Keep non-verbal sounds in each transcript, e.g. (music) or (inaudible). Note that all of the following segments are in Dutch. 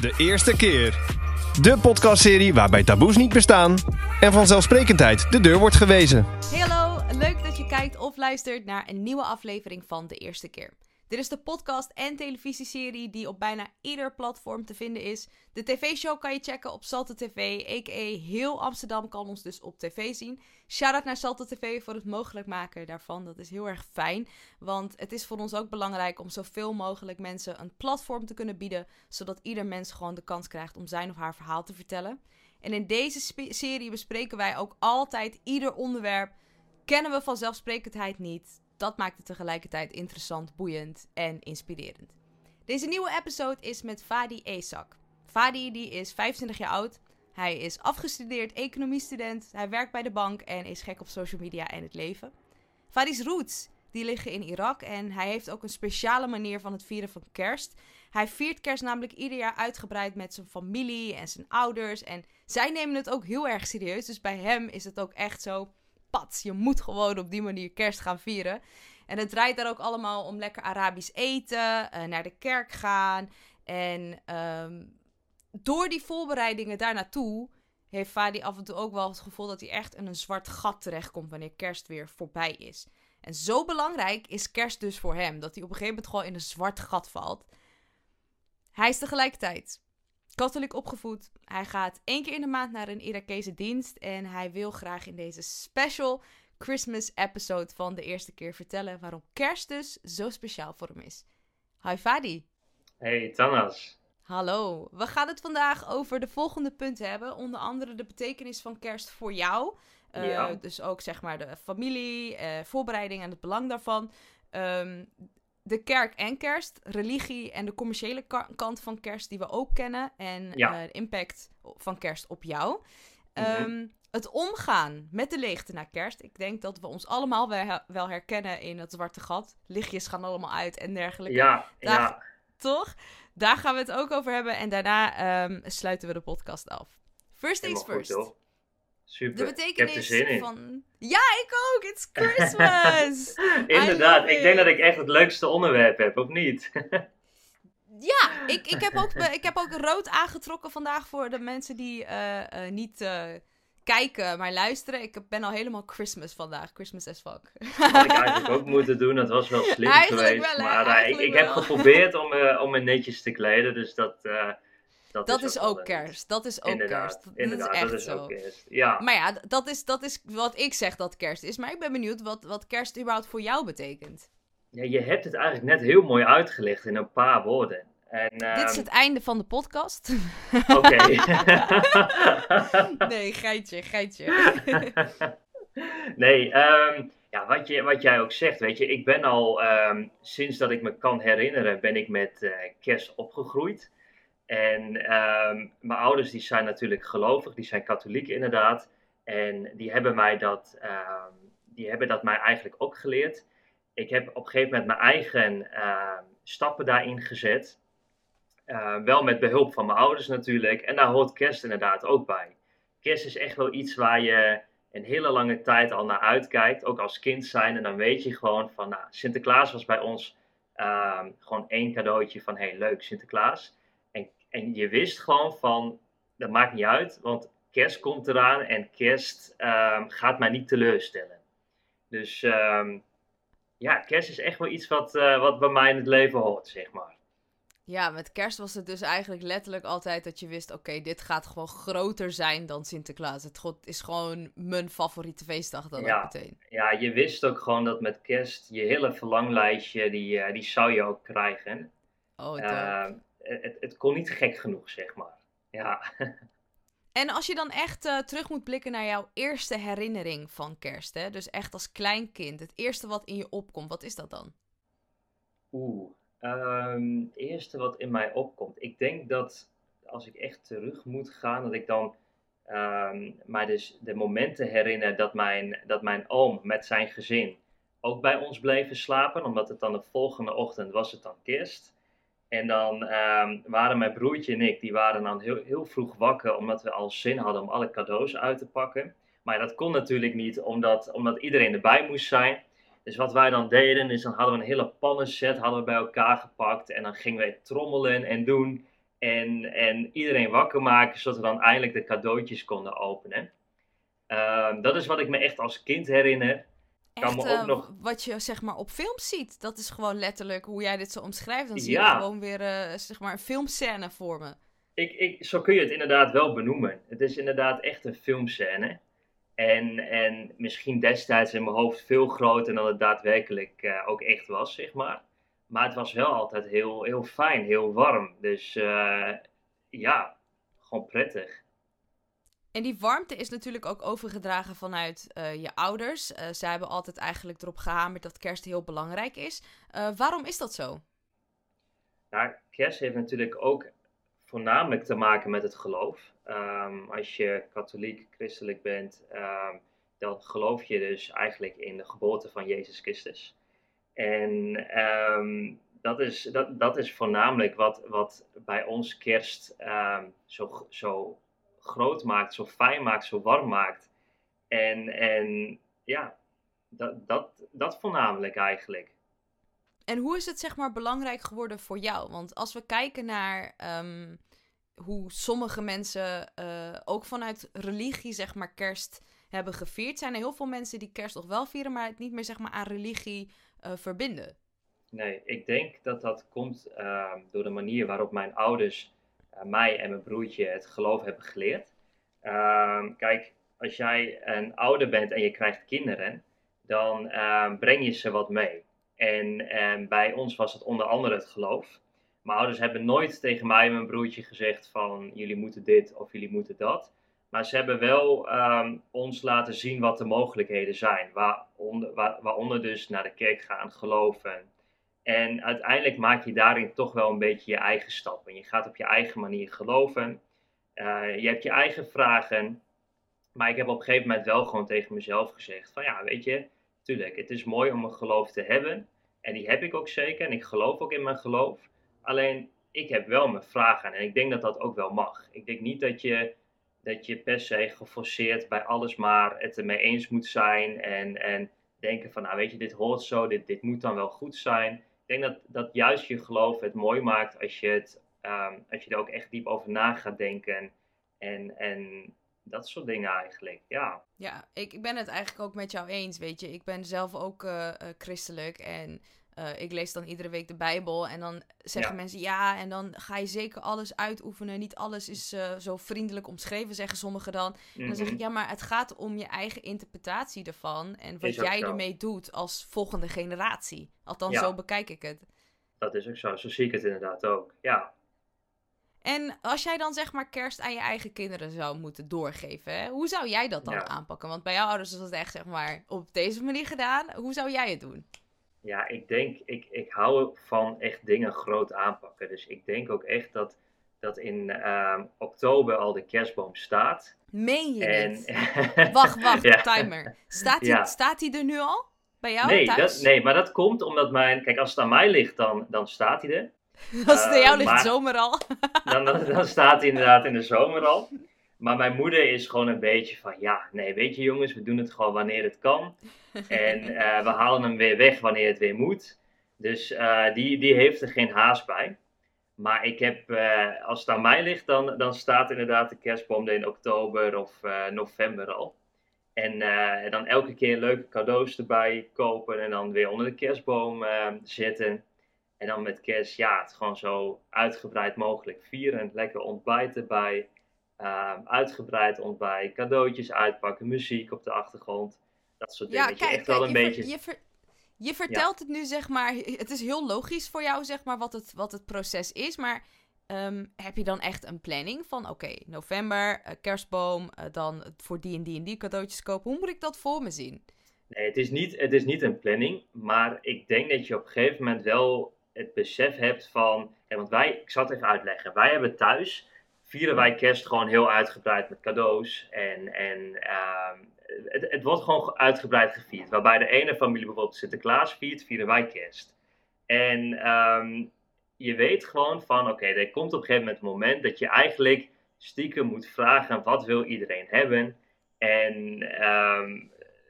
De eerste keer. De podcastserie waarbij taboes niet bestaan en vanzelfsprekendheid de deur wordt gewezen. Hey hallo, leuk dat je kijkt of luistert naar een nieuwe aflevering van De Eerste Keer. Dit is de podcast en televisieserie die op bijna ieder platform te vinden is. De tv-show kan je checken op Salte TV, a.k.a. heel Amsterdam kan ons dus op tv zien. Shout-out naar Salte TV voor het mogelijk maken daarvan, dat is heel erg fijn. Want het is voor ons ook belangrijk om zoveel mogelijk mensen een platform te kunnen bieden, zodat ieder mens gewoon de kans krijgt om zijn of haar verhaal te vertellen. En in deze serie bespreken wij ook altijd ieder onderwerp. Kennen we vanzelfsprekendheid niet, dat maakt het tegelijkertijd interessant, boeiend en inspirerend. Deze nieuwe episode is met Fadi Esak. Fadi die is 25 jaar oud. Hij is afgestudeerd economiestudent. Hij werkt bij de bank en is gek op social media en het leven. Fadi's roots die liggen in Irak en hij heeft ook een speciale manier van het vieren van kerst. Hij viert kerst namelijk ieder jaar uitgebreid met zijn familie en zijn ouders. En zij nemen het ook heel erg serieus. Dus bij hem is het ook echt zo je moet gewoon op die manier kerst gaan vieren. En het draait daar ook allemaal om lekker Arabisch eten, uh, naar de kerk gaan. En ehm, door die voorbereidingen daar naartoe heeft Fadi af en toe ook wel het gevoel dat hij echt in een zwart gat terechtkomt wanneer kerst weer voorbij is. En zo belangrijk is kerst dus voor hem, dat hij op een gegeven moment gewoon in een zwart gat valt. Hij is tegelijkertijd katholiek opgevoed. Hij gaat één keer in de maand naar een Irakese dienst. En hij wil graag in deze special Christmas episode van de eerste keer vertellen waarom kerst dus zo speciaal voor hem is. Hi Fadi. Hey Tanas. Hallo. We gaan het vandaag over de volgende punten hebben. Onder andere de betekenis van kerst voor jou. Uh, Dus ook zeg maar de familie, uh, voorbereiding en het belang daarvan. Um, de kerk en kerst, religie en de commerciële kant van kerst die we ook kennen. En eh, de impact van kerst op jou. Mhm. Ehm, het omgaan met de leegte na kerst. Ik denk dat we ons allemaal wel herkennen in het zwarte gat. Lichtjes gaan allemaal uit en dergelijke. Ja, ja. Toch? Daar gaan we het ook over hebben. En daarna ehm, sluiten we de podcast af. First things first. Super. De betekenis van. Ja, ik ook. It's (laughs) Christmas. Inderdaad. Ik denk dat ik echt het leukste onderwerp heb, of niet? (laughs) ja, ik, ik, heb ook, ik heb ook rood aangetrokken vandaag voor de mensen die uh, uh, niet uh, kijken, maar luisteren. Ik ben al helemaal Christmas vandaag. Christmas as fuck. Dat ik eigenlijk ook moeten doen. Dat was wel slim (laughs) geweest. Wel, maar ik, ik heb geprobeerd om, om me netjes te kleden. Dus dat dat, is, ook, kerst. Dat is ook kerst. Dat inderdaad, is echt dat is zo. ook kerst. Ja. Maar ja, dat is, dat is wat ik zeg dat kerst is. Maar ik ben benieuwd wat, wat kerst überhaupt voor jou betekent. Ja, je hebt het eigenlijk net heel mooi uitgelegd in een paar woorden. En, Dit is ehm, het einde van de podcast. Oké. (laughs) (laughs) nee, geitje, geitje. (laughs) nee, um, ja, wat, je, wat jij ook zegt, weet je, ik ben al um, sinds dat ik me kan herinneren, ben ik met uh, kerst opgegroeid. En ehm, mijn ouders die zijn natuurlijk gelovig, die zijn katholiek inderdaad. En die hebben mij dat, ehm, die hebben dat mij eigenlijk ook geleerd. Ik heb op een gegeven moment mijn eigen ehm, stappen daarin gezet. wel met behulp van mijn ouders natuurlijk. En daar hoort kerst inderdaad ook bij. Kerst is echt wel iets waar je een hele lange tijd al naar uitkijkt. Ook als kind zijn. En dan weet je gewoon van, nou, Sinterklaas was bij ons gewoon één cadeautje van, hey, leuk Sinterklaas. En je wist gewoon van, dat maakt niet uit, want kerst komt eraan en kerst um, gaat mij niet teleurstellen. Dus um, ja, kerst is echt wel iets wat, uh, wat bij mij in het leven hoort, zeg maar. Ja, met kerst was het dus eigenlijk letterlijk altijd dat je wist: oké, dit gaat gewoon groter zijn dan Sinterklaas. Het is gewoon mijn favoriete feestdag dan ja, ook meteen. Ja, je wist ook gewoon dat met kerst je hele verlanglijstje, die, uh, die zou je ook krijgen. Oh, uh, het, het kon niet gek genoeg, zeg maar. Ja. En als je dan echt uh, terug moet blikken naar jouw eerste herinnering van kerst, hè? dus echt als klein kind, het eerste wat in je opkomt, wat is dat dan? Oeh, um, het eerste wat in mij opkomt. Ik denk dat als ik echt terug moet gaan, dat ik dan um, mij dus de momenten herinner dat mijn, dat mijn oom met zijn gezin ook bij ons bleven slapen, omdat het dan de volgende ochtend was het dan kerst. En dan um, waren mijn broertje en ik, die waren dan heel, heel vroeg wakker, omdat we al zin hadden om alle cadeaus uit te pakken. Maar dat kon natuurlijk niet, omdat, omdat iedereen erbij moest zijn. Dus wat wij dan deden, is dan hadden we een hele pannenset hadden we bij elkaar gepakt. En dan gingen we trommelen en doen. En, en iedereen wakker maken, zodat we dan eindelijk de cadeautjes konden openen. Ehm, dat is wat ik me echt als kind herinner. Echt, nog... wat je zeg maar op films ziet. Dat is gewoon letterlijk hoe jij dit zo omschrijft. Dan zie je gewoon weer uh, zeg maar een filmscène voor me. Ik, ik, zo kun je het inderdaad wel benoemen. Het is inderdaad echt een filmscène. En, en misschien destijds in mijn hoofd veel groter dan het daadwerkelijk uh, ook echt was, zeg maar. Maar het was wel altijd heel, heel fijn, heel warm. Dus ja, gewoon prettig. En die warmte is natuurlijk ook overgedragen vanuit uh, je ouders. Uh, zij hebben altijd eigenlijk erop gehamerd dat kerst heel belangrijk is. waarom is dat zo? Nou, kerst heeft natuurlijk ook voornamelijk te maken met het geloof. Um, als je katholiek, christelijk bent, um, dan geloof je dus eigenlijk in de geboorte van Jezus Christus. En um, dat, is, dat, dat is voornamelijk wat, wat bij ons kerst zo, zo groot maakt, zo fijn maakt, zo warm maakt. En, en ja, dat, dat, dat voornamelijk eigenlijk. En hoe is het zeg maar belangrijk geworden voor jou? Want als we kijken naar um, hoe sommige mensen uh, ook vanuit religie zeg maar kerst hebben gevierd, zijn er heel veel mensen die kerst nog wel vieren, maar het niet meer zeg maar aan religie uh, verbinden. Nee, ik denk dat dat komt uh, door de manier waarop mijn ouders mij en mijn broertje het geloof hebben geleerd. Ehm, kijk, als jij een ouder bent en je krijgt kinderen, dan ehm, breng je ze wat mee. En, en bij ons was het onder andere het geloof. Mijn ouders hebben nooit tegen mij en mijn broertje gezegd van jullie moeten dit of jullie moeten dat. Maar ze hebben wel ons laten zien wat de mogelijkheden zijn. Waaronder, waar, waaronder dus naar de kerk gaan, geloven. En uiteindelijk maak je daarin toch wel een beetje je eigen stappen. Je gaat op je eigen manier geloven. Uh, je hebt je eigen vragen. Maar ik heb op een gegeven moment wel gewoon tegen mezelf gezegd: van ja, weet je, tuurlijk, het is mooi om een geloof te hebben. En die heb ik ook zeker. En ik geloof ook in mijn geloof. Alleen, ik heb wel mijn vragen. En ik denk dat dat ook wel mag. Ik denk niet dat je, dat je per se geforceerd bij alles maar het ermee eens moet zijn. En, en denken van, nou weet je, dit hoort zo, dit, dit moet dan wel goed zijn. Ik denk dat, dat juist je geloof het mooi maakt als je, het, um, als je er ook echt diep over na gaat denken. En, en dat soort dingen eigenlijk, ja. Ja, ik, ik ben het eigenlijk ook met jou eens, weet je. Ik ben zelf ook uh, uh, christelijk en uh, ik lees dan iedere week de Bijbel en dan zeggen ja. mensen ja, en dan ga je zeker alles uitoefenen. Niet alles is uh, zo vriendelijk omschreven, zeggen sommigen dan. Mm -hmm. En dan zeg ik Mhm. ja, maar het gaat om je eigen interpretatie ervan en wat jij zo. ermee doet als volgende generatie. Althans, Ja. zo bekijk ik het. Dat is ook zo. Zo zie ik het inderdaad ook. Ja. En als jij dan zeg maar kerst aan je eigen kinderen zou moeten doorgeven, hè, hoe zou jij dat dan Ja. aanpakken? Want bij jouw ouders is dat echt zeg maar op deze manier gedaan. Hoe zou jij het doen? Ja, ik denk, ik, ik hou van echt dingen groot aanpakken. Dus ik denk ook echt dat, dat in ehm, oktober al de kerstboom staat. Meen je En, niet? Wacht, (laughs) wacht, Ja. timer. Staat die, Ja. staat die er nu al? Bij jou nee, thuis? dat, nee, maar dat komt omdat mijn... Kijk, als het aan mij ligt, dan, dan staat hij er. (laughs) Als het aan jou Eh, ligt, maar- zomer al. (laughs) Dan, dan, dan staat hij inderdaad in de zomer al. Maar mijn moeder is gewoon een beetje van... Ja, nee, weet je jongens, we doen het gewoon wanneer het kan. (laughs) En eh, we halen hem weer weg wanneer het weer moet. Dus eh, die, die heeft er geen haast bij. Maar ik heb, eh, als het aan mij ligt, dan, dan staat inderdaad de kerstboom er in oktober of november al. En dan elke keer leuke cadeaus erbij kopen en dan weer onder de kerstboom zetten. En dan met kerst, ja, het gewoon zo uitgebreid mogelijk vieren. Lekker ontbijt erbij. Eh, uitgebreid ontbijt, cadeautjes uitpakken, muziek op de achtergrond. Dat soort dingen. Ja, dat je kijk, echt wel kijk, een je, beetje... ver- je, ver- je vertelt het nu, zeg maar, het is heel logisch voor jou, zeg maar, wat het, wat het proces is. Maar ehm, heb je dan echt een planning van, oké, november, eh, kerstboom, eh, dan voor die en die en die cadeautjes kopen. Hoe moet ik dat voor me zien? Nee, het is, niet, het is niet een planning, maar ik denk dat je op een gegeven moment wel het besef hebt van. Kijk, want wij, ik zal het even uitleggen. Wij hebben thuis, vieren wij kerst gewoon heel uitgebreid met cadeaus. En, en ehm, het, het wordt gewoon uitgebreid gevierd. Waarbij de ene familie bijvoorbeeld Sinterklaas viert, vieren wij kerst. En ehm, je weet gewoon van, oké, er komt op een gegeven moment een moment dat je eigenlijk stiekem moet vragen: wat wil iedereen hebben? En ehm,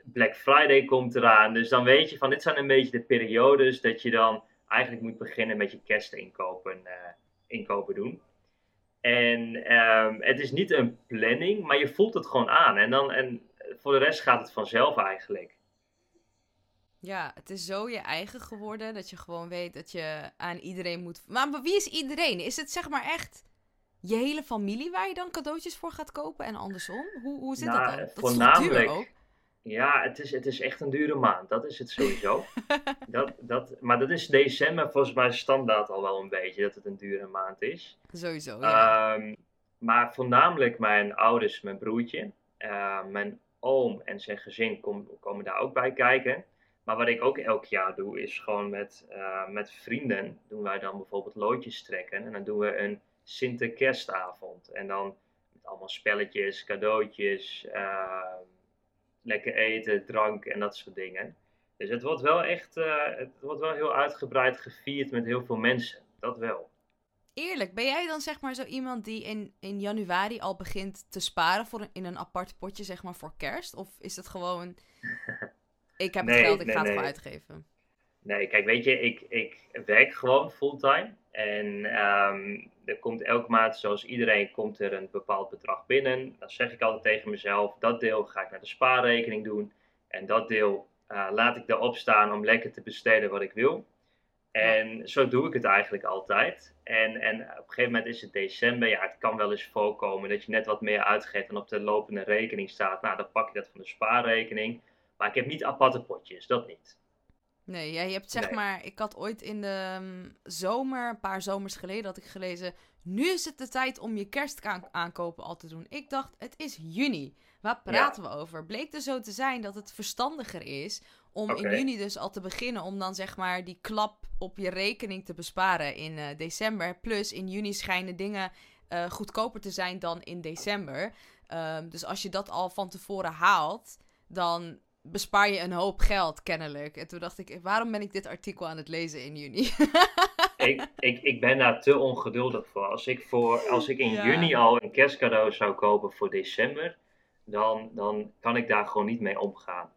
Black Friday komt eraan. Dus dan weet je van dit zijn een beetje de periodes dat je dan eigenlijk moet beginnen met je kerstinkopen eh, inkopen doen. En ehm, het is niet een planning, maar je voelt het gewoon aan. En, dan, en voor de rest gaat het vanzelf eigenlijk. Ja, het is zo je eigen geworden dat je gewoon weet dat je aan iedereen moet. Maar, wie is iedereen? Is het zeg maar echt je hele familie waar je dan cadeautjes voor gaat kopen en andersom? Hoe, hoe zit Nou, dat dan? Dat is voornamelijk- duur ook? Ja, het is, het is echt een dure maand. Dat is het sowieso. (laughs) dat, dat, maar dat is december volgens mij standaard al wel een beetje, dat het een dure maand is. Sowieso, ja. Ehm, maar voornamelijk mijn ouders, mijn broertje, eh, mijn oom en zijn gezin kom- komen daar ook bij kijken. Maar wat ik ook elk jaar doe, is gewoon met, eh, met vrienden doen wij dan bijvoorbeeld loodjes trekken. En dan doen we een Sinterkerstavond. En dan met allemaal spelletjes, cadeautjes, ehm, lekker eten, drank en dat soort dingen. Dus het wordt wel echt, eh, het wordt wel heel uitgebreid gevierd met heel veel mensen. Dat wel. Eerlijk, ben jij dan zeg maar zo iemand die in, in januari al begint te sparen voor een, in een apart potje zeg maar voor kerst? Of is het gewoon, (laughs) ik heb het Nee, geld, ik nee, ga het nee. gewoon uitgeven? Nee, kijk, weet je, ik, ik werk gewoon fulltime. En ehm, er komt elke maand, zoals iedereen, komt er een bepaald bedrag binnen. Dan zeg ik altijd tegen mezelf, dat deel ga ik naar de spaarrekening doen. En dat deel eh, laat ik erop staan om lekker te besteden wat ik wil. En zo doe ik het eigenlijk altijd. En, en op een gegeven moment is het december. Ja, het kan wel eens voorkomen dat je net wat meer uitgeeft dan op de lopende rekening staat. Nou, dan pak je dat van de spaarrekening. Maar ik heb niet aparte potjes, dat niet. Nee, ja, je hebt zeg Nee. maar, ik had ooit in de mm, zomer, een paar zomers geleden, had ik gelezen, nu is het de tijd om je kerstaankopen al te doen. Ik dacht, het is juni. Waar praten we over? Bleek er zo te zijn dat het verstandiger is om in juni dus al te beginnen om dan zeg maar die klap op je rekening te besparen in eh, december. Plus in juni schijnen dingen eh, goedkoper te zijn dan in december. Ehm, dus als je dat al van tevoren haalt, dan bespaar je een hoop geld, kennelijk. En toen dacht ik, waarom ben ik dit artikel aan het lezen in juni? (laughs) ik, ik, ik ben daar te ongeduldig voor. Als ik, voor, als ik in Ja. juni al een kerstcadeau zou kopen voor december, dan, dan kan ik daar gewoon niet mee omgaan.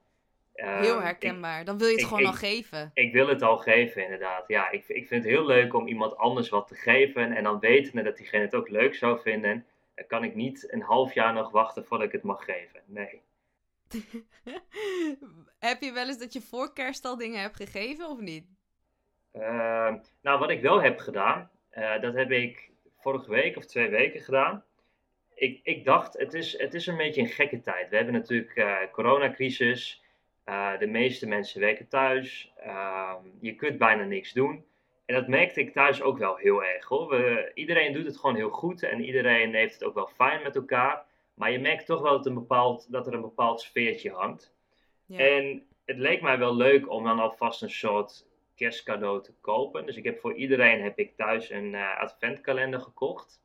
Ehm, Heel ik- herkenbaar. Dan wil je het ik- gewoon ik- al geven. Ik, wil het al geven, inderdaad. Ja, ik, ik vind het heel leuk om iemand anders wat te geven. En dan wetende dat diegene het ook leuk zou vinden, dan kan ik niet een half jaar nog wachten voordat ik het mag geven. Nee. (laughs) Heb je wel eens dat je voor kerst al dingen hebt gegeven of niet? Ehm, nou, wat ik wel heb gedaan, eh, dat heb ik vorige week of twee weken gedaan. Ik, ik dacht, het is, het is een beetje een gekke tijd. We hebben natuurlijk eh coronacrisis. Eh, de meeste mensen werken thuis. Ehm, je kunt bijna niks doen. En dat merkte ik thuis ook wel heel erg hoor. We, iedereen doet het gewoon heel goed en iedereen heeft het ook wel fijn met elkaar. Maar je merkt toch wel dat, een bepaald, dat er een bepaald sfeertje hangt. Ja. En het leek mij wel leuk om dan alvast een soort kerstcadeau te kopen. Dus ik heb voor iedereen heb ik thuis een eh, adventkalender gekocht.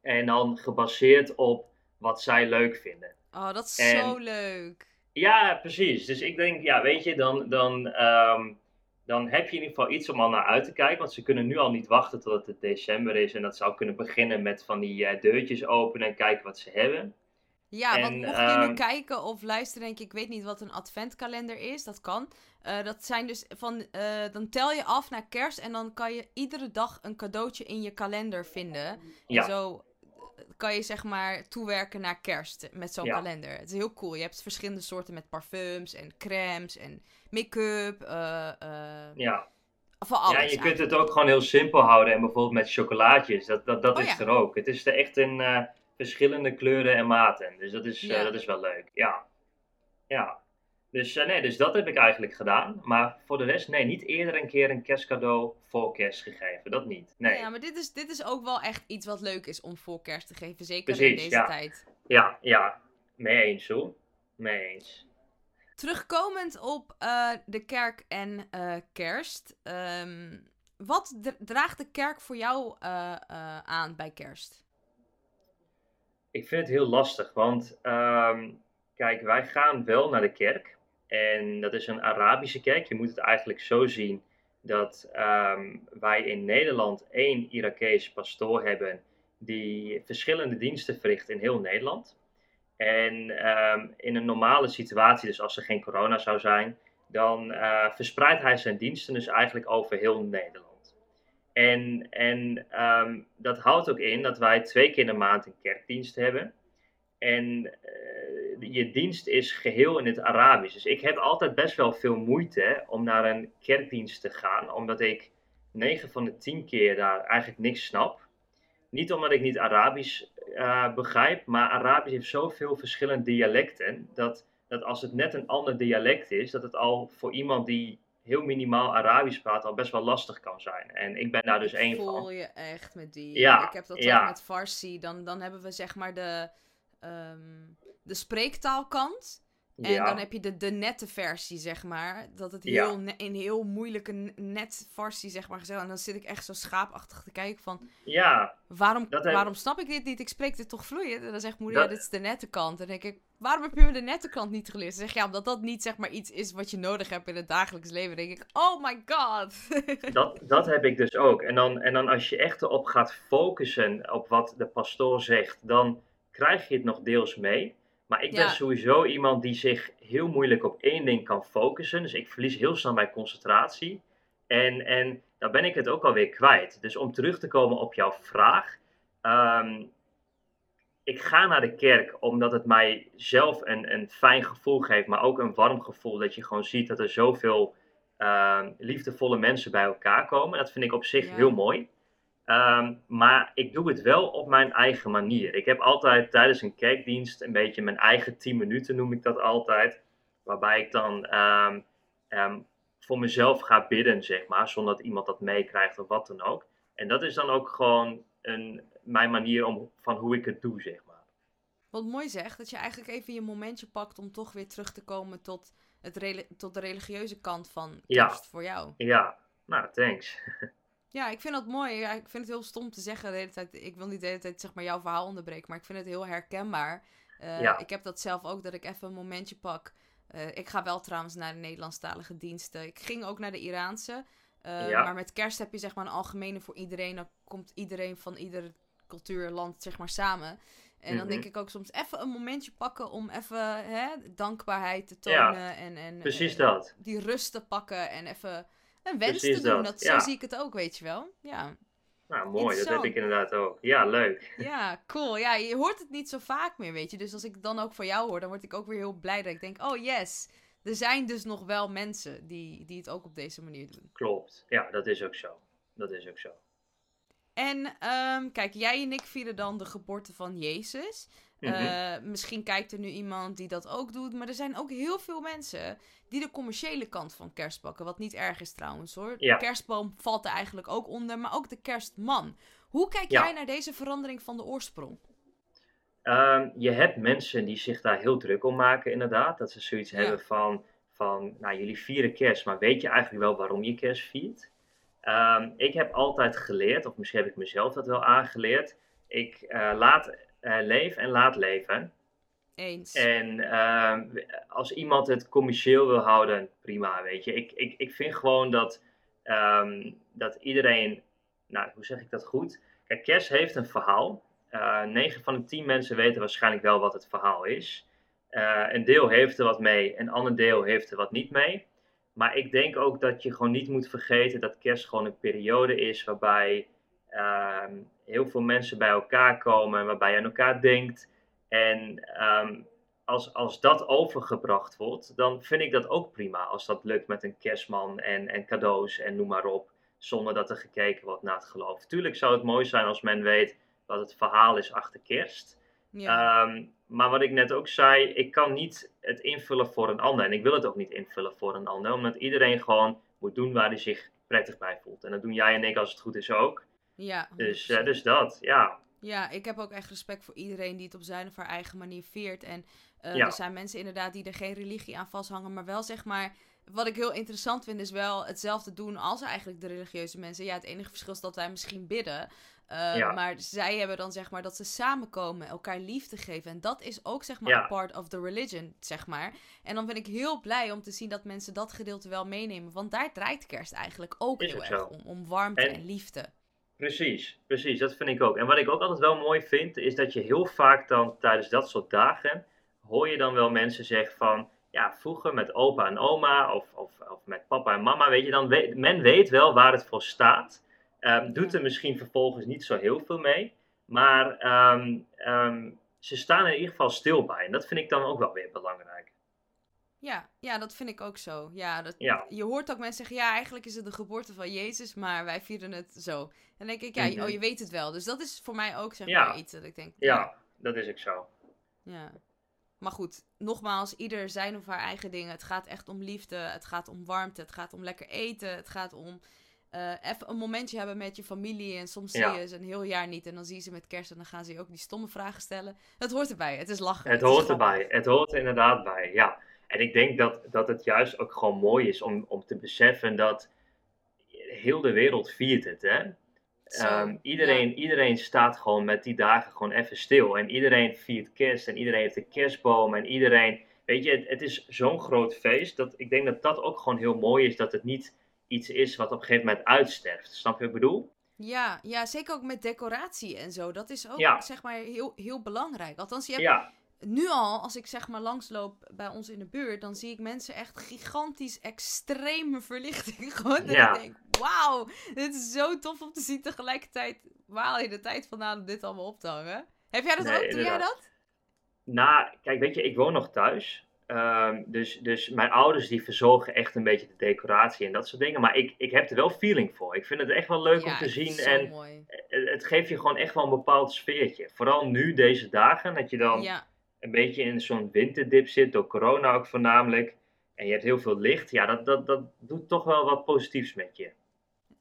En dan gebaseerd op wat zij leuk vinden. Oh, dat is En- zo leuk. Ja, precies. Dus ik denk, ja, weet je, dan, dan, ehm, dan heb je in ieder geval iets om al naar uit te kijken. Want ze kunnen nu al niet wachten tot het december is. En dat zou kunnen beginnen met van die eh, deurtjes openen en kijken wat ze hebben. Ja, want En, mocht je nu ehm, kijken of luisteren, denk ik, ik weet niet wat een adventkalender is, dat kan. Eh, dat zijn dus van, eh, dan tel je af naar kerst en dan kan je iedere dag een cadeautje in je kalender vinden. En Ja. zo eh, kan je zeg maar toewerken naar kerst met zo'n Ja. kalender. Het is heel cool. Je hebt verschillende soorten met parfums en crèmes en make-up. eh, Ja. van alles. ja, je kunt het ook gewoon heel simpel houden. En bijvoorbeeld met chocolaatjes, dat, dat, dat Oh, is ja. er ook. Het is er echt in eh, verschillende kleuren en maten. Dus dat is, Ja. dat is wel leuk. Ja. Ja. Dus, eh, nee, dus dat heb ik eigenlijk gedaan. Maar voor de rest, nee, niet eerder een keer een kerstcadeau voor kerst gegeven. Dat niet. Nee. Ja, maar dit is, dit is ook wel echt iets wat leuk is om voor kerst te geven. Zeker in deze ja. tijd. Ja, ja. Mee eens hoor. Mee eens. Terugkomend op eh, de kerk en eh, kerst. ehm, wat dra- draagt de kerk voor jou aan bij kerst? Ik vind het heel lastig, want ehm, kijk, wij gaan wel naar de kerk. En dat is een Arabische kerk. Je moet het eigenlijk zo zien dat ehm, wij in Nederland één Irakees pastoor hebben die verschillende diensten verricht in heel Nederland. En ehm, in een normale situatie, dus als er geen corona zou zijn, dan eh, verspreidt hij zijn diensten dus eigenlijk over heel Nederland. En, en ehm, dat houdt ook in dat wij twee keer in de maand een kerkdienst hebben. En uh, je dienst is geheel in het Arabisch. Dus ik heb altijd best wel veel moeite om naar een kerkdienst te gaan, omdat ik 9 van de 10 keer daar eigenlijk niks snap. Niet omdat ik niet Arabisch uh, begrijp, maar Arabisch heeft zoveel verschillende dialecten dat, dat als het net een ander dialect is, dat het al voor iemand die heel minimaal Arabisch praat al best wel lastig kan zijn. En ik ben daar dus één van. voel je echt met die. Ja, ik heb dat ook met Farsi. Dan, dan hebben we zeg maar de, um, de spreektaalkant. En dan heb je de, de nette versie, zeg maar. Dat het heel in heel moeilijke net versie, zeg maar, gezegd. En dan zit ik echt zo schaapachtig te kijken van... Ja. Waarom, waarom snap ik dit niet? Ik spreek dit toch vloeiend? En dan zegt moeder, ja, dit is de nette kant. En dan denk ik, waarom heb je me de nette kant niet geleerd? Dan zeg ja, omdat dat niet, zeg maar, iets is wat je nodig hebt in het dagelijks leven. Dan denk ik, oh my god. (laughs) dat, dat heb ik dus ook. En dan, en dan als je echt erop gaat focussen op wat de pastoor zegt, dan krijg je het nog deels mee. Maar ik ben sowieso iemand die zich heel moeilijk op één ding kan focussen. Dus ik verlies heel snel mijn concentratie. En, en dan ben ik het ook alweer kwijt. Dus om terug te komen op jouw vraag. Um, ik ga naar de kerk omdat het mij zelf een, een fijn gevoel geeft. Maar ook een warm gevoel. Dat je gewoon ziet dat er zoveel uh, liefdevolle mensen bij elkaar komen. Dat vind ik op zich heel mooi. Ehm, maar ik doe het wel op mijn eigen manier. Ik heb altijd tijdens een kerkdienst een beetje mijn eigen 10 minuten, noem ik dat altijd. Waarbij ik dan ehm, ehm, voor mezelf ga bidden, zeg maar, zonder dat iemand dat meekrijgt of wat dan ook. En dat is dan ook gewoon een, mijn manier om, van hoe ik het doe, zeg maar. Wat mooi zegt, dat je eigenlijk even je momentje pakt om toch weer terug te komen tot, het tot de religieuze kant van kerst voor jou. Ja, nou, thanks. (laughs) Ja, ik vind dat mooi. Ja, ik vind het heel stom te zeggen de hele tijd. Ik wil niet de hele tijd zeg maar, jouw verhaal onderbreken, maar ik vind het heel herkenbaar. Uh, Ik heb dat zelf ook, dat ik even een momentje pak. Uh, ik ga wel trouwens naar de Nederlandstalige diensten. Ik ging ook naar de Iraanse. Uh, ja. Maar met kerst heb je zeg maar een algemene voor iedereen. Dan komt iedereen van ieder cultuurland zeg maar samen. En dan denk mhm. ik ook soms even een momentje pakken om even hè, dankbaarheid te tonen. Ja, en, en, precies dat. Die rust te pakken en even een wens te doen. Dat. Zo zie ik het ook, weet je wel. Ja. Nou, mooi. Dat heb ik inderdaad ook. Ja, leuk. (laughs) Ja, cool. Ja, je hoort het niet zo vaak meer, weet je. Dus als ik het dan ook voor jou hoor, dan word ik ook weer heel blij dat ik denk, oh yes, er zijn dus nog wel mensen die, die het ook op deze manier doen. Klopt. Ja, dat is ook zo. Dat is ook zo. En um, kijk, jij en ik vieren dan de geboorte van Jezus. Mhm. Eh, misschien kijkt er nu iemand die dat ook doet. Maar er zijn ook heel veel mensen die de commerciële kant van kerst pakken. Wat niet erg is trouwens hoor. De kerstboom valt er eigenlijk ook onder. Maar ook de kerstman. Hoe kijk jij naar deze verandering van de oorsprong? Ehm, je hebt mensen die zich daar heel druk om maken, inderdaad. Dat ze zoiets hebben van, van, nou jullie vieren kerst, maar weet je eigenlijk wel waarom je kerst viert? Ehm, ik heb altijd geleerd, of misschien heb ik mezelf dat wel aangeleerd. Ik uh, laat leef en laat leven. Eens. En ehm, als iemand het commercieel wil houden, prima, weet je. Ik, ik, ik vind gewoon dat, um, dat iedereen, nou, hoe zeg ik dat goed? Kijk, kerst heeft een verhaal. Uh, eh, 9 van de 10 mensen weten waarschijnlijk wel wat het verhaal is. Uh, een deel heeft er wat mee, een ander deel heeft er wat niet mee. Maar ik denk ook dat je gewoon niet moet vergeten dat kerst gewoon een periode is waarbij Ehm, heel veel mensen bij elkaar komen, waarbij je aan elkaar denkt. En ehm, als, als dat overgebracht wordt, dan vind ik dat ook prima. Als dat lukt met een kerstman en, en cadeaus en noem maar op. Zonder dat er gekeken wordt naar het geloof. Tuurlijk zou het mooi zijn als men weet wat het verhaal is achter kerst. Ja. Ehm, maar wat ik net ook zei, ik kan niet het invullen voor een ander. En ik wil het ook niet invullen voor een ander. Omdat iedereen gewoon moet doen waar hij zich prettig bij voelt. En dat doen jij en ik als het goed is ook. Ja. Dus, uh, dus dat, ja. Ja, ik heb ook echt respect voor iedereen die het op zijn of haar eigen manier veert. En uh, er zijn mensen inderdaad die er geen religie aan vasthangen, maar wel zeg maar. Wat ik heel interessant vind, is wel hetzelfde doen als eigenlijk de religieuze mensen. Ja, het enige verschil is dat wij misschien bidden. Uh, ja. Maar zij hebben dan zeg maar dat ze samenkomen, elkaar liefde geven. En dat is ook zeg maar ja. part of the religion, zeg maar. En dan ben ik heel blij om te zien dat mensen dat gedeelte wel meenemen. Want daar draait kerst eigenlijk ook heel erg om. Om warmte en liefde. Precies, precies, dat vind ik ook. En wat ik ook altijd wel mooi vind, is dat je heel vaak dan tijdens dat soort dagen, hoor je dan wel mensen zeggen van, ja, vroeger met opa en oma of, of, of met papa en mama, weet je, dan weet, men weet wel waar het voor staat. Ehm, doet er misschien vervolgens niet zo heel veel mee. Maar ehm, ehm, ze staan er in ieder geval stil bij. En dat vind ik dan ook wel weer belangrijk. Ja, ja, dat vind ik ook zo. Ja, dat, Ja. Je hoort ook mensen zeggen, ja, eigenlijk is het de geboorte van Jezus, maar wij vieren het zo. En dan denk ik, ja, Mhm. oh, je weet het wel. Dus dat is voor mij ook, zeg Ja. maar, iets dat ik denk, Ja, dat is ook zo. Ja. Maar goed, nogmaals, ieder zijn of haar eigen dingen. Het gaat echt om liefde, het gaat om warmte, het gaat om lekker eten, het gaat om eh, even een momentje hebben met je familie. En soms zie je ze een heel jaar niet en dan zie je ze met kerst en dan gaan ze je ook die stomme vragen stellen. Het hoort erbij, het is lachen. Het is hoort erbij. Het hoort er inderdaad bij, ja. En ik denk dat, dat het juist ook gewoon mooi is om, om te beseffen dat heel de wereld viert het, hè. Ehm, iedereen, iedereen staat gewoon met die dagen gewoon even stil. En iedereen viert kerst en iedereen heeft een kerstboom. En iedereen, weet je, het, het is zo'n groot feest. Dat ik denk dat dat ook gewoon heel mooi is. Dat het niet iets is wat op een gegeven moment uitsterft. Snap je wat ik bedoel? Ja, ja, zeker ook met decoratie en zo. Dat is ook, Ja. zeg maar, heel, heel belangrijk. Althans, je hebt Ja, nu al, als ik zeg maar langsloop bij ons in de buurt, dan zie ik mensen echt gigantisch extreme verlichting. (laughs) Gewoon dat Ja. ik denk, wauw, dit is zo tof om te zien. Tegelijkertijd, waar haal je de tijd vandaan om dit allemaal op te hangen? Heb jij dat Nee, ook? Doe jij dat? Nou, kijk, weet je, ik woon nog thuis. Ehm, dus, dus mijn ouders die verzorgen echt een beetje de decoratie en dat soort dingen. Maar ik, ik heb er wel feeling voor. Ik vind het echt wel leuk ja, om te zien. En mooi. het, het geeft je gewoon echt wel een bepaald sfeertje. Vooral nu, deze dagen, dat je dan Ja, een beetje in zo'n winterdip zit, door corona ook voornamelijk. En je hebt heel veel licht. Ja, dat, dat, dat doet toch wel wat positiefs met je.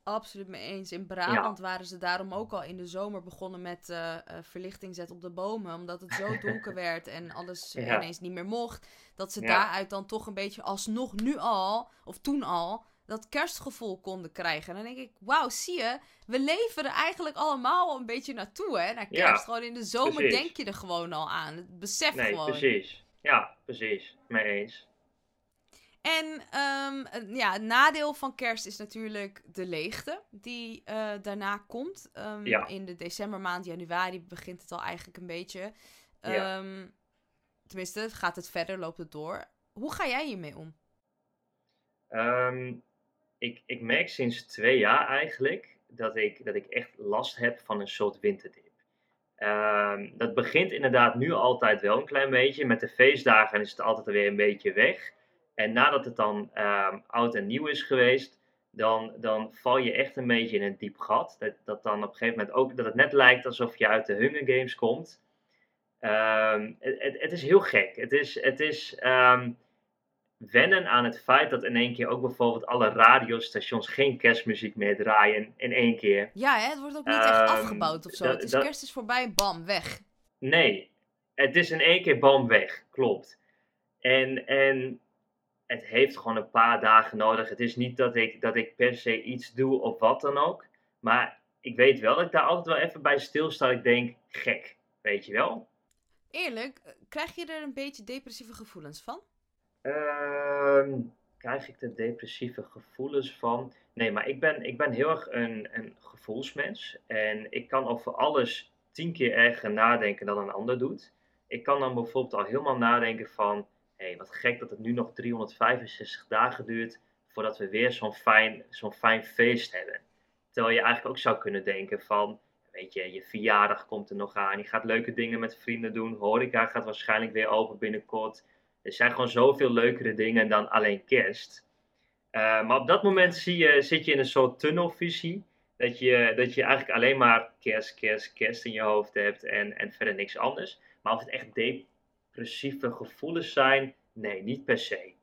absoluut mee eens. In Brabant waren ze daarom ook al in de zomer begonnen met eh, eh, verlichting zetten op de bomen. Omdat het zo (laughs) donker werd en alles Ja. ineens niet meer mocht. Dat ze Ja. daaruit dan toch een beetje alsnog nu al, of toen al, dat kerstgevoel konden krijgen. En dan denk ik, wauw, zie je, we leven er eigenlijk allemaal een beetje naartoe, hè? Naar Ja, kerst. gewoon in de zomer precies. denk je er gewoon al aan. Het besef Nee, gewoon. precies. Ja, precies. Mee eens. En ehm, ja, het nadeel van kerst is natuurlijk de leegte die eh, daarna komt. Ehm, Ja. In de decembermaand, januari begint het al eigenlijk een beetje. Ja. Ehm, Tenminste, gaat het verder, loopt het door. Hoe ga jij hiermee om? Ehm, ik, ik merk sinds twee jaar eigenlijk dat ik, dat ik echt last heb van een soort winterdip. Ehm, dat begint inderdaad nu altijd wel een klein beetje. Met de feestdagen is het altijd weer een beetje weg. En nadat het dan ehm, oud en nieuw is geweest, dan, dan val je echt een beetje in een diep gat. Dat, dat dan op een gegeven moment ook, dat het net lijkt alsof je uit de Hunger Games komt. Ehm, het, het, is heel gek. Het is, het is wennen aan het feit dat in één keer ook bijvoorbeeld alle radiostations geen kerstmuziek meer draaien in één keer. Ja, hè? het wordt ook niet echt Ehm, afgebouwd of zo. dat- het is dat- kerst is voorbij, bam, weg. Nee, het is in één keer bam weg, klopt. En, en het heeft gewoon een paar dagen nodig. Het is niet dat ik, dat ik per se iets doe of wat dan ook. Maar ik weet wel dat ik daar altijd wel even bij stilsta. Ik denk, gek, weet je wel. Eerlijk, eh, krijg je er een beetje depressieve gevoelens van? Ehm, krijg ik er depressieve gevoelens van? Nee, maar ik ben, ik ben heel erg een, een gevoelsmens. En ik kan over alles tien keer erger nadenken dan een ander doet. Ik kan dan bijvoorbeeld al helemaal nadenken van... Hé, hey, wat gek dat het nu nog 365 dagen duurt... voordat we weer zo'n fijn, zo'n fijn feest hebben. Terwijl je eigenlijk ook zou kunnen denken van... Weet je, je verjaardag komt er nog aan. Je gaat leuke dingen met vrienden doen. Horeca gaat waarschijnlijk weer open binnenkort. Er zijn gewoon zoveel leukere dingen dan alleen kerst. Eh, maar op dat moment zie je, zit je in een soort tunnelvisie. Dat je, dat je eigenlijk alleen maar kerst, kerst, kerst in je hoofd hebt en, en verder niks anders. Maar of het echt depressieve gevoelens zijn, nee, niet per se.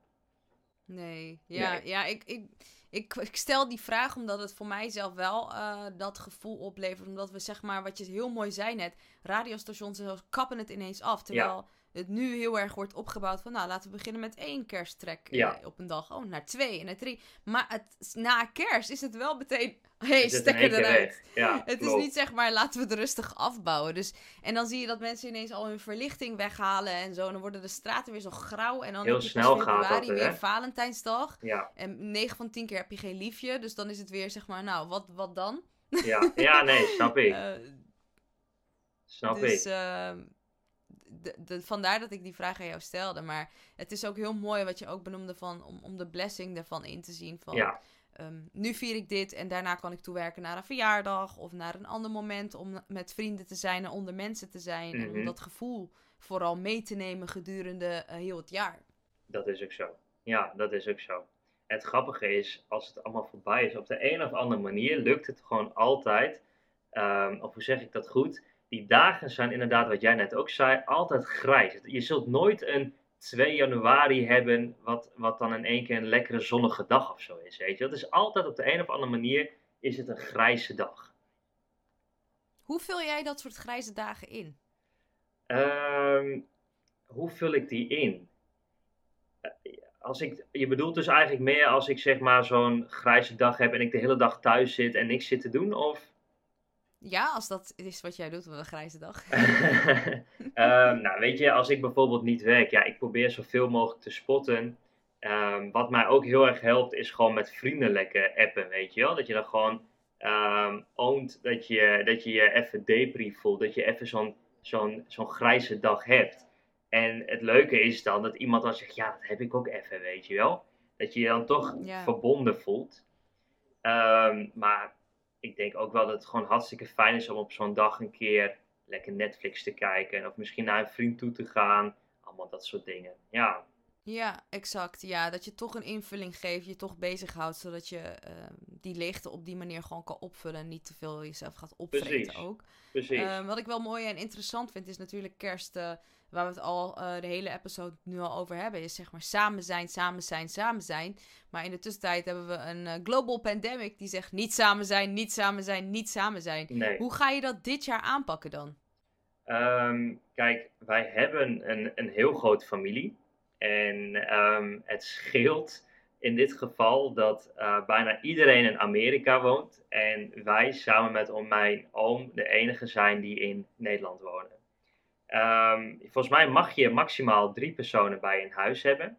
Nee, ja, Nee. ja ik, ik, ik, ik stel die vraag omdat het voor mij zelf wel eh, dat gevoel oplevert. Omdat we, zeg maar, wat je heel mooi zei net, radiostations kappen het ineens af. Terwijl het nu heel erg wordt opgebouwd van, nou, laten we beginnen met één kersttrek eh, Ja. op een dag. Oh, naar twee en naar drie. Maar het, na kerst is het wel meteen, (laughs) hey, stekker eruit. Ja, (laughs) Het is niet zeg maar, laten we het rustig afbouwen. Dus, en dan zie je dat mensen ineens al hun verlichting weghalen en zo. En dan worden de straten weer zo grauw. En dan Heel snel februari dat, weer Valentijnsdag. Ja, En 9 van 10 keer heb je geen liefje. Dus dan is het weer zeg maar, nou, wat, wat dan? ja, ja, nee, snap ik. (laughs) Eh, snap dus ik. ehm, de, de, vandaar dat ik die vraag aan jou stelde. Maar het is ook heel mooi wat je ook benoemde van, om, om de blessing ervan in te zien. Van, Ja, ehm, nu vier ik dit en daarna kan ik toewerken naar een verjaardag of naar een ander moment om met vrienden te zijn en onder mensen te zijn. En om Mhm. dat gevoel vooral mee te nemen gedurende eh, heel het jaar. Dat is ook zo. Ja, dat is ook zo. Het grappige is, als het allemaal voorbij is, op de een of andere manier lukt het gewoon altijd. ehm, of hoe zeg ik dat goed? Die dagen zijn inderdaad, wat jij net ook zei, altijd grijs. Je zult nooit een 2 januari hebben, wat, wat dan in één keer een lekkere zonnige dag of zo is. Weet je? Dat is altijd op de een of andere manier is het een grijze dag. Hoe vul jij dat soort grijze dagen in? Ehm, hoe vul ik die in? Als ik, je bedoelt dus eigenlijk meer als ik zeg maar zo'n grijze dag heb en ik de hele dag thuis zit en niks zit te doen? Of? Ja, als dat is wat jij doet op een grijze dag. (laughs) Ehm, nou, weet je, als ik bijvoorbeeld niet werk, ja, ik probeer zoveel mogelijk te spotten. Ehm, wat mij ook heel erg helpt, is gewoon met vrienden lekker appen, weet je wel? Dat je dan gewoon ehm oont dat je, dat je je even depri voelt, dat je even zo'n zo'n zo'n grijze dag hebt. En het leuke is dan dat iemand dan zegt, ja, dat heb ik ook even, weet je wel? Dat je je dan toch Ja. verbonden voelt. Maar ik denk ook wel dat het gewoon hartstikke fijn is om op zo'n dag een keer lekker Netflix te kijken. Of misschien naar een vriend toe te gaan. Allemaal dat soort dingen. Ja, Ja, exact. Ja, dat je toch een invulling geeft, je toch bezighoudt, zodat je ehm, die leegte op die manier gewoon kan opvullen en niet te veel jezelf gaat opvreten ook. precies. Ehm, wat ik wel mooi en interessant vind, is natuurlijk kerst, eh, waar we het al eh, de hele episode nu al over hebben, is zeg maar samen zijn, samen zijn, samen zijn. Maar in de tussentijd hebben we een eh, global pandemic die zegt niet samen zijn, niet samen zijn, niet samen zijn. nee. Hoe ga je dat dit jaar aanpakken dan? Ehm, kijk, wij hebben een, een heel grote familie. En ehm, het scheelt in dit geval dat eh, bijna iedereen in Amerika woont. En wij samen met mijn oom de enige zijn die in Nederland wonen. Ehm, volgens mij mag je maximaal drie personen bij een huis hebben.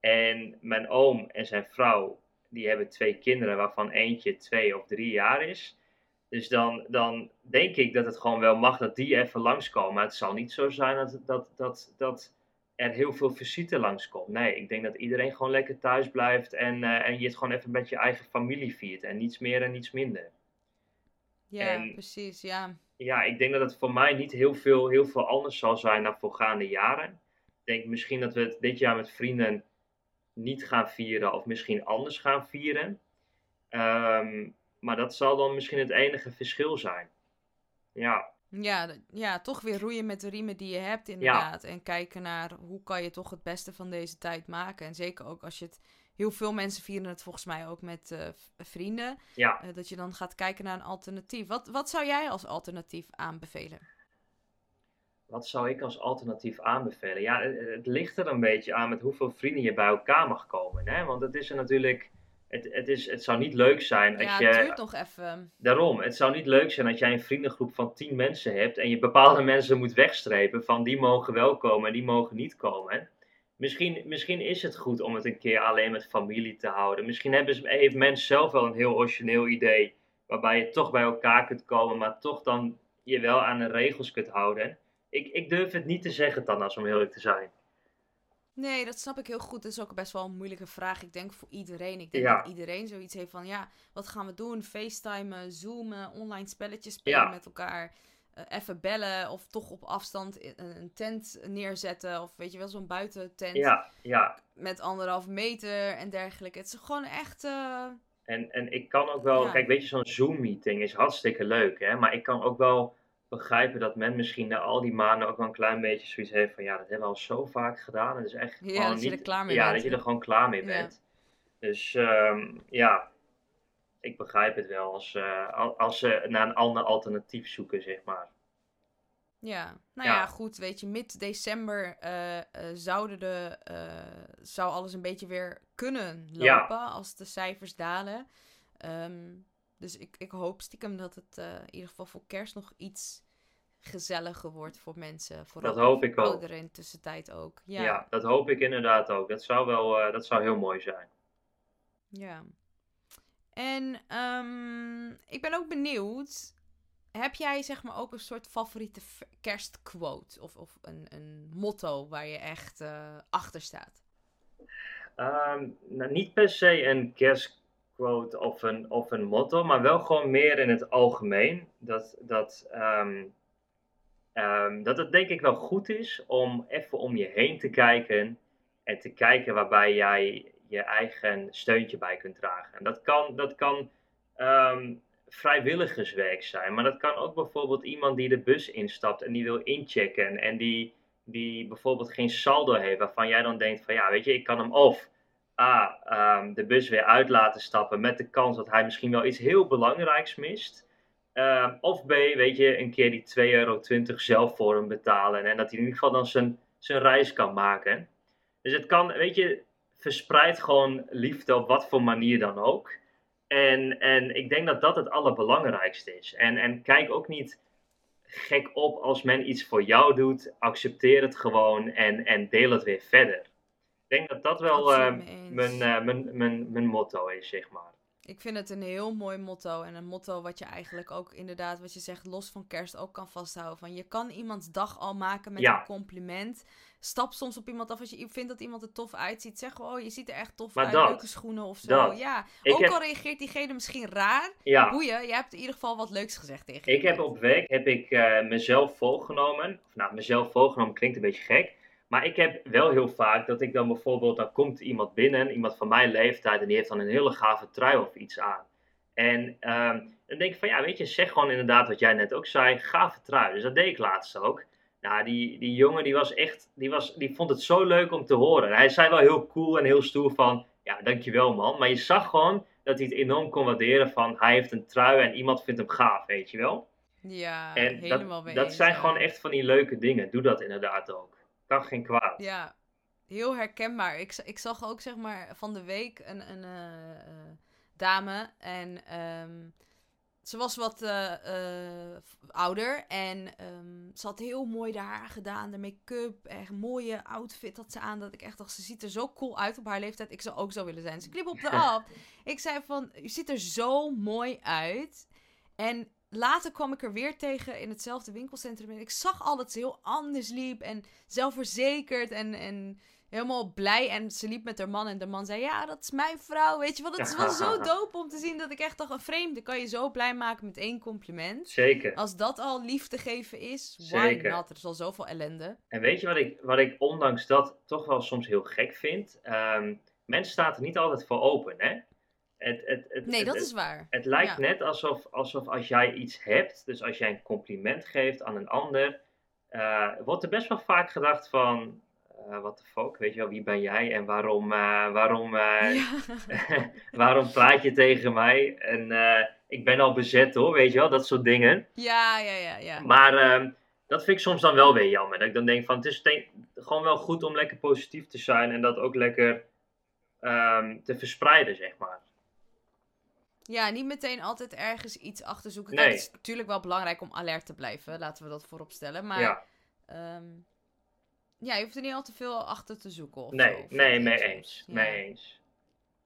En mijn oom en zijn vrouw, die hebben twee kinderen, waarvan eentje twee of drie jaar is. Dus dan, dan denk ik dat het gewoon wel mag dat die even langskomen. Het zal niet zo zijn dat, dat, dat, dat er heel veel visite langskomt. Nee, ik denk dat iedereen gewoon lekker thuis blijft en, eh, en je het gewoon even met je eigen familie viert. En niets meer en niets minder. Ja, En- precies, ja. Ja, ik denk dat het voor mij niet heel veel, heel veel anders zal zijn dan voorgaande jaren. Ik denk misschien dat we het dit jaar met vrienden niet gaan vieren of misschien anders gaan vieren. Ehm, maar dat zal dan misschien het enige verschil zijn. Ja, Ja, ja, toch weer roeien met de riemen die je hebt inderdaad. En kijken naar hoe kan je toch het beste van deze tijd maken. En zeker ook als je het... Heel veel mensen vieren het volgens mij ook met eh, vrienden. ja. eh, dat je dan gaat kijken naar een alternatief. Wat, wat zou jij als alternatief aanbevelen? Wat zou ik als alternatief aanbevelen? Ja, het, het ligt er een beetje aan met hoeveel vrienden je bij elkaar mag komen. Hè? Want het is er natuurlijk. Het, het, is, het zou niet leuk zijn als ja, je. het duurt nog even. Daarom, het zou niet leuk zijn als jij een vriendengroep van 10 mensen hebt en je bepaalde mensen moet wegstrepen van die mogen wel komen en die mogen niet komen. Misschien, misschien is het goed om het een keer alleen met familie te houden. Misschien hebben ze, heeft mens zelf wel een heel origineel idee waarbij je toch bij elkaar kunt komen, maar toch dan je wel aan de regels kunt houden. Ik, ik durf het niet te zeggen, Tannas, om heel eerlijk te zijn. Nee, dat snap ik heel goed. Dat is ook best wel een moeilijke vraag. Ik denk voor iedereen. Ik denk Ja. dat iedereen zoiets heeft van... Ja, wat gaan we doen? FaceTimen, zoomen, online spelletjes spelen Ja. met elkaar. eh, even bellen of toch op afstand een, tent neerzetten. Of weet je wel, zo'n buitentent Ja, ja. met anderhalf meter en dergelijke. Het is gewoon echt... eh, En, en ik kan ook wel, Ja. kijk, weet je, zo'n Zoom-meeting is hartstikke leuk, hè. Maar ik kan ook wel begrijpen dat men misschien na al die maanden ook wel een klein beetje zoiets heeft van, ja, dat hebben we al zo vaak gedaan. Het is echt Ja, gewoon dat je niet, er klaar mee ja, bent. dat je er gewoon klaar mee Ja. bent. Dus ehm, ja, ik begrijp het wel als, eh, al- als ze naar een ander alternatief zoeken, zeg maar. Ja, nou Ja. ja, goed, weet je, mid-december eh, eh, zouden de, zou alles een beetje weer kunnen lopen als de cijfers dalen. Ehm, dus ik, ik hoop stiekem dat het eh, in ieder geval voor kerst nog iets gezelliger wordt voor mensen. Vooral Dat hoop ik ook. ouderen in tussentijd ook. Ja. Ja, dat hoop ik inderdaad ook. Dat zou wel, eh, dat zou heel mooi zijn. ja. En ehm, ik ben ook benieuwd, heb jij zeg maar ook een soort favoriete kerstquote? Of, of een, een motto waar je echt eh, achter staat? Ehm, nou, niet per se een kerstquote of een, of een motto, maar wel gewoon meer in het algemeen. Dat, dat, ehm, ehm, dat het denk ik wel goed is om even om je heen te kijken en te kijken waarbij jij je eigen steuntje bij kunt dragen. En dat kan, dat kan ehm, vrijwilligerswerk zijn, maar dat kan ook bijvoorbeeld iemand die de bus instapt en die wil inchecken en die, die bijvoorbeeld geen saldo heeft, waarvan jij dan denkt van ja, weet je, ik kan hem of A, ehm, de bus weer uit laten stappen met de kans dat hij misschien wel iets heel belangrijks mist. Ehm, of B, weet je, een keer die 2,20 euro zelf voor hem betalen en dat hij in ieder geval dan zijn, zijn reis kan maken. Dus het kan, weet je, verspreid gewoon liefde op wat voor manier dan ook. En, en ik denk dat dat het allerbelangrijkste is. En, en kijk ook niet gek op als men iets voor jou doet. Accepteer het gewoon en, en deel het weer verder. Ik denk dat dat wel uh, mijn, uh, mijn, mijn, mijn motto is, zeg maar. Ik vind het een heel mooi motto. En een motto wat je eigenlijk ook inderdaad, wat je zegt, los van kerst ook kan vasthouden. Van je kan iemands dag al maken met een compliment. Stap soms op iemand af als je vindt dat iemand er tof uitziet. Zeg gewoon, oh, je ziet er echt tof uit. leuke schoenen of zo. Ja, ook al reageert diegene misschien raar. Ja. Boeien, je hebt in ieder geval wat leuks gezegd tegen Ik heb op werk heb ik, uh, mezelf volgenomen. Of nou, mezelf volgenomen klinkt een beetje gek. Maar ik heb wel heel vaak dat ik dan bijvoorbeeld, dan komt iemand binnen, iemand van mijn leeftijd, en die heeft dan een hele gave trui of iets aan. En um, dan denk ik van, ja, weet je, zeg gewoon inderdaad wat jij net ook zei, gave trui. Dus dat deed ik laatst ook. Nou, die, die jongen die was echt, die, was, die vond het zo leuk om te horen. Hij zei wel heel cool en heel stoer van, ja, dankjewel man. Maar je zag gewoon dat hij het enorm kon waarderen van, hij heeft een trui en iemand vindt hem gaaf, weet je wel. Ja, en helemaal dat, dat zijn gewoon echt van die leuke dingen. Doe dat inderdaad ook kan geen kwaad. Ja, heel herkenbaar. Ik, ik zag ook zeg maar van de week een, een uh, dame en um, ze was wat uh, ouder en um, ze had heel mooi de haar gedaan, de make-up, echt mooie outfit had ze aan. Dat ik echt dacht, ze ziet er zo cool uit op haar leeftijd. Ik zou ook zo willen zijn. Ze knip op de (laughs) af. ik zei van, je ziet er zo mooi uit. En later kwam ik er weer tegen in hetzelfde winkelcentrum. En ik zag al dat ze heel anders liep. En zelfverzekerd en, en helemaal blij. En ze liep met haar man. En de man zei: Ja, dat is mijn vrouw. Weet je wat? Het was zo (laughs) dope om te zien dat ik echt dacht: een vreemde kan je zo blij maken met één compliment. Zeker. Als dat al liefde geven is, Zeker. why not? Er is al zoveel ellende. En weet je wat ik, wat ik ondanks dat toch wel soms heel gek vind? Um, mensen staan er niet altijd voor open, hè? Het, het, het, nee, dat is waar. Het lijkt net alsof, alsof als jij iets hebt, dus als jij een compliment geeft aan een ander, uh, wordt er best wel vaak gedacht van, uh, what the fuck, weet je wel, wie ben jij en waarom, uh, waarom, (laughs) (laughs) waarom praat je tegen mij? En ik ben al bezet hoor, weet je wel, dat soort dingen. Ja, ja, ja. ja. Maar ehm, dat vind ik soms dan wel weer jammer. Dat ik dan denk van, het is gewoon wel goed om lekker positief te zijn en dat ook lekker um, te verspreiden, zeg maar. Ja, niet meteen altijd ergens iets achter zoeken. Nee. het is natuurlijk wel belangrijk om alert te blijven. Laten we dat voorop stellen. Maar ja, ehm, ja je hoeft er niet al te veel achter te zoeken. Of nee, nee, mee eens. Mee eens.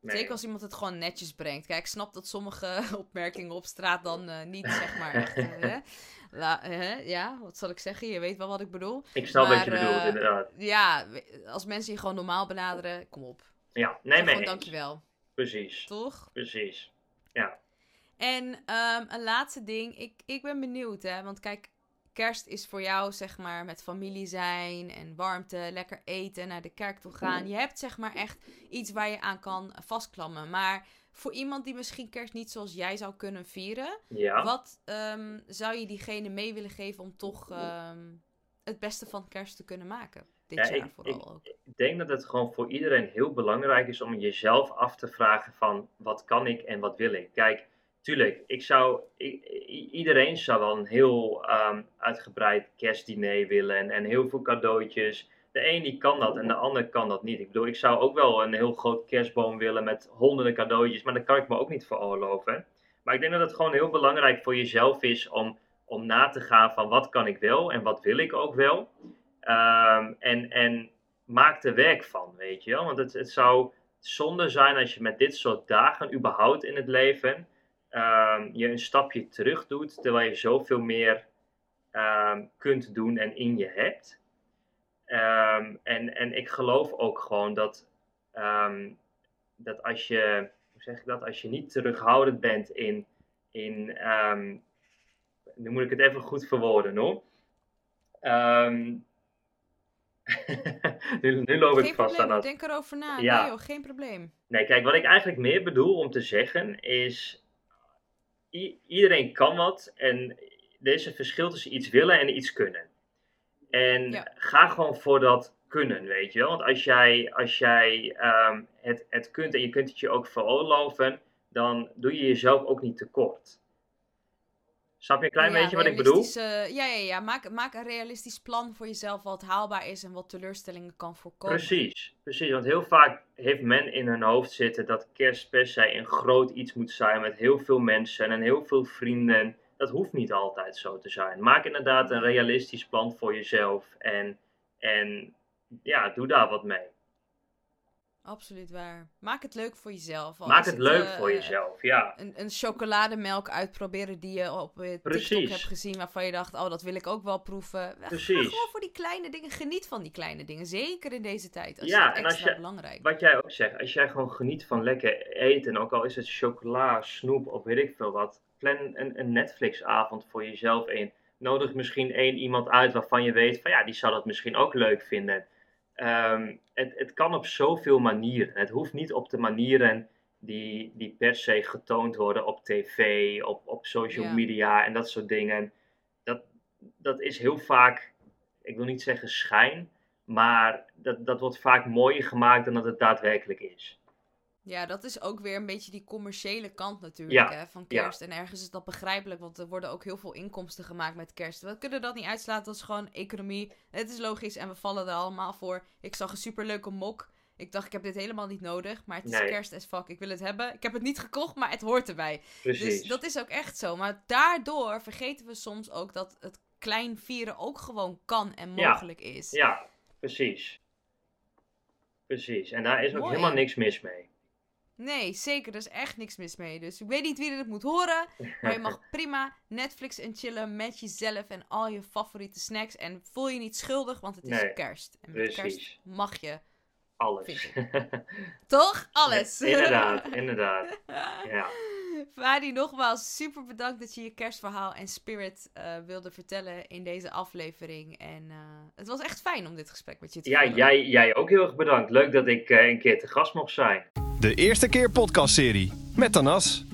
Zeker als iemand het gewoon netjes brengt. Kijk, ik snap dat sommige (laughs) opmerkingen op straat dan uh, niet, zeg maar, echt, (laughs) hè? La, hè? Ja, wat zal ik zeggen? Je weet wel wat ik bedoel. Ik snap wat je bedoelt, inderdaad. Ja, als mensen je gewoon normaal benaderen, kom op. Ja, nee, nee. Dankjewel. Precies. Toch? Precies. Ja. En um, een laatste ding. Ik, ik ben benieuwd, hè. Want kijk, kerst is voor jou, zeg maar, met familie zijn en warmte, lekker eten, naar de kerk toe gaan. Je hebt, zeg maar, echt iets waar je aan kan vastklammen. Maar voor iemand die misschien kerst niet zoals jij zou kunnen vieren, ja. wat um, zou je diegene mee willen geven om toch um, het beste van kerst te kunnen maken? Dit ja, jaar ik, vooral ik, denk dat het gewoon voor iedereen heel belangrijk is om jezelf af te vragen van wat kan ik en wat wil ik. Kijk, tuurlijk, ik zou, iedereen zou wel een heel um, uitgebreid kerstdiner willen en, en heel veel cadeautjes. De een die kan dat en de ander kan dat niet. Ik bedoel, ik zou ook wel een heel groot kerstboom willen met honderden cadeautjes, maar dat kan ik me ook niet veroorloven. Maar ik denk dat het gewoon heel belangrijk voor jezelf is om, om na te gaan van wat kan ik wel en wat wil ik ook wel. Um, en, en maak er werk van, weet je wel. Want het, het zou zonde zijn als je met dit soort dagen überhaupt in het leven um, je een stapje terug doet, terwijl je zoveel meer um, kunt doen en in je hebt. en, en ik geloof ook gewoon dat, dat als je hoe zeg ik dat? Als je niet terughoudend bent in, in ehm, nu moet ik het even goed verwoorden hoor. (laughs) Nu, nu loop Geen ik vast probleem, aan dat. denk erover na. Ja. Nee joh, geen probleem. Nee, kijk, wat ik eigenlijk meer bedoel om te zeggen is: iedereen kan wat en er is een verschil tussen iets willen en iets kunnen. En Ja. ga gewoon voor dat kunnen, weet je wel. Want als jij, als jij ehm, het, het kunt en je kunt het je ook veroorloven, dan doe je jezelf ook niet tekort. Snap je een klein Ja, beetje wat ik bedoel? realistische- Ja, ja, ja. Maak, maak een realistisch plan voor jezelf wat haalbaar is en wat teleurstellingen kan voorkomen. Precies, precies. Want heel vaak heeft men in hun hoofd zitten dat kerst per se een groot iets moet zijn met heel veel mensen en heel veel vrienden. Dat hoeft niet altijd zo te zijn. Maak inderdaad een realistisch plan voor jezelf en, en ja, doe daar wat mee. Absoluut waar. Maak het leuk voor jezelf. Al Maak het leuk eh, voor jezelf, ja. Een, een chocolademelk uitproberen die je op eh, TikTok Precies. hebt gezien, waarvan je dacht, oh, dat wil ik ook wel proeven. Ga Precies. gewoon voor die kleine dingen. Geniet van die kleine dingen. Zeker in deze tijd. Als Ja, en als je- belangrijk. Wat jij ook zegt, als jij gewoon geniet van lekker eten, ook al is het chocola, snoep of weet ik veel wat, plan een, een Netflix-avond voor jezelf in. Nodig misschien één iemand uit waarvan je weet van ja, die zou dat misschien ook leuk vinden. Ehm, het, het kan op zoveel manieren. Het hoeft niet op de manieren die, die per se getoond worden op tv, op, op social Ja. media en dat soort dingen. Dat, dat is heel vaak, ik wil niet zeggen schijn, maar dat, dat wordt vaak mooier gemaakt dan dat het daadwerkelijk is. Ja, dat is ook weer een beetje die commerciële kant natuurlijk Ja, hè, van ja. kerst. En ergens is dat begrijpelijk, want er worden ook heel veel inkomsten gemaakt met kerst. We kunnen dat niet uitslaan, dat is gewoon economie. Het is logisch en we vallen er allemaal voor. Ik zag een superleuke mok. Ik dacht, ik heb dit helemaal niet nodig, maar het is Nee. kerst as fuck. Ik wil het hebben. Ik heb het niet gekocht, maar het hoort erbij. Precies. Dus dat is ook echt zo. Maar daardoor vergeten we soms ook dat het klein vieren ook gewoon kan en Ja. mogelijk is. Ja, precies. Precies. En daar is ook Mooi. helemaal niks mis mee. Nee, zeker. Er is echt niks mis mee. Dus ik weet niet wie dit moet horen. Maar je mag (laughs) prima Netflix en chillen met jezelf en al je favoriete snacks. En voel je niet schuldig, want het is Nee, kerst. En met precies. kerst mag je. Alles. (laughs) Toch? Alles. inderdaad, (laughs) inderdaad. Ja. Fadi, nogmaals super bedankt dat je je kerstverhaal en spirit eh, wilde vertellen in deze aflevering. En eh, het was echt fijn om dit gesprek met je te Ja, voeren. jij, jij ook heel erg bedankt. Leuk dat ik eh, een keer te gast mocht zijn. De eerste keer podcastserie met Tanas.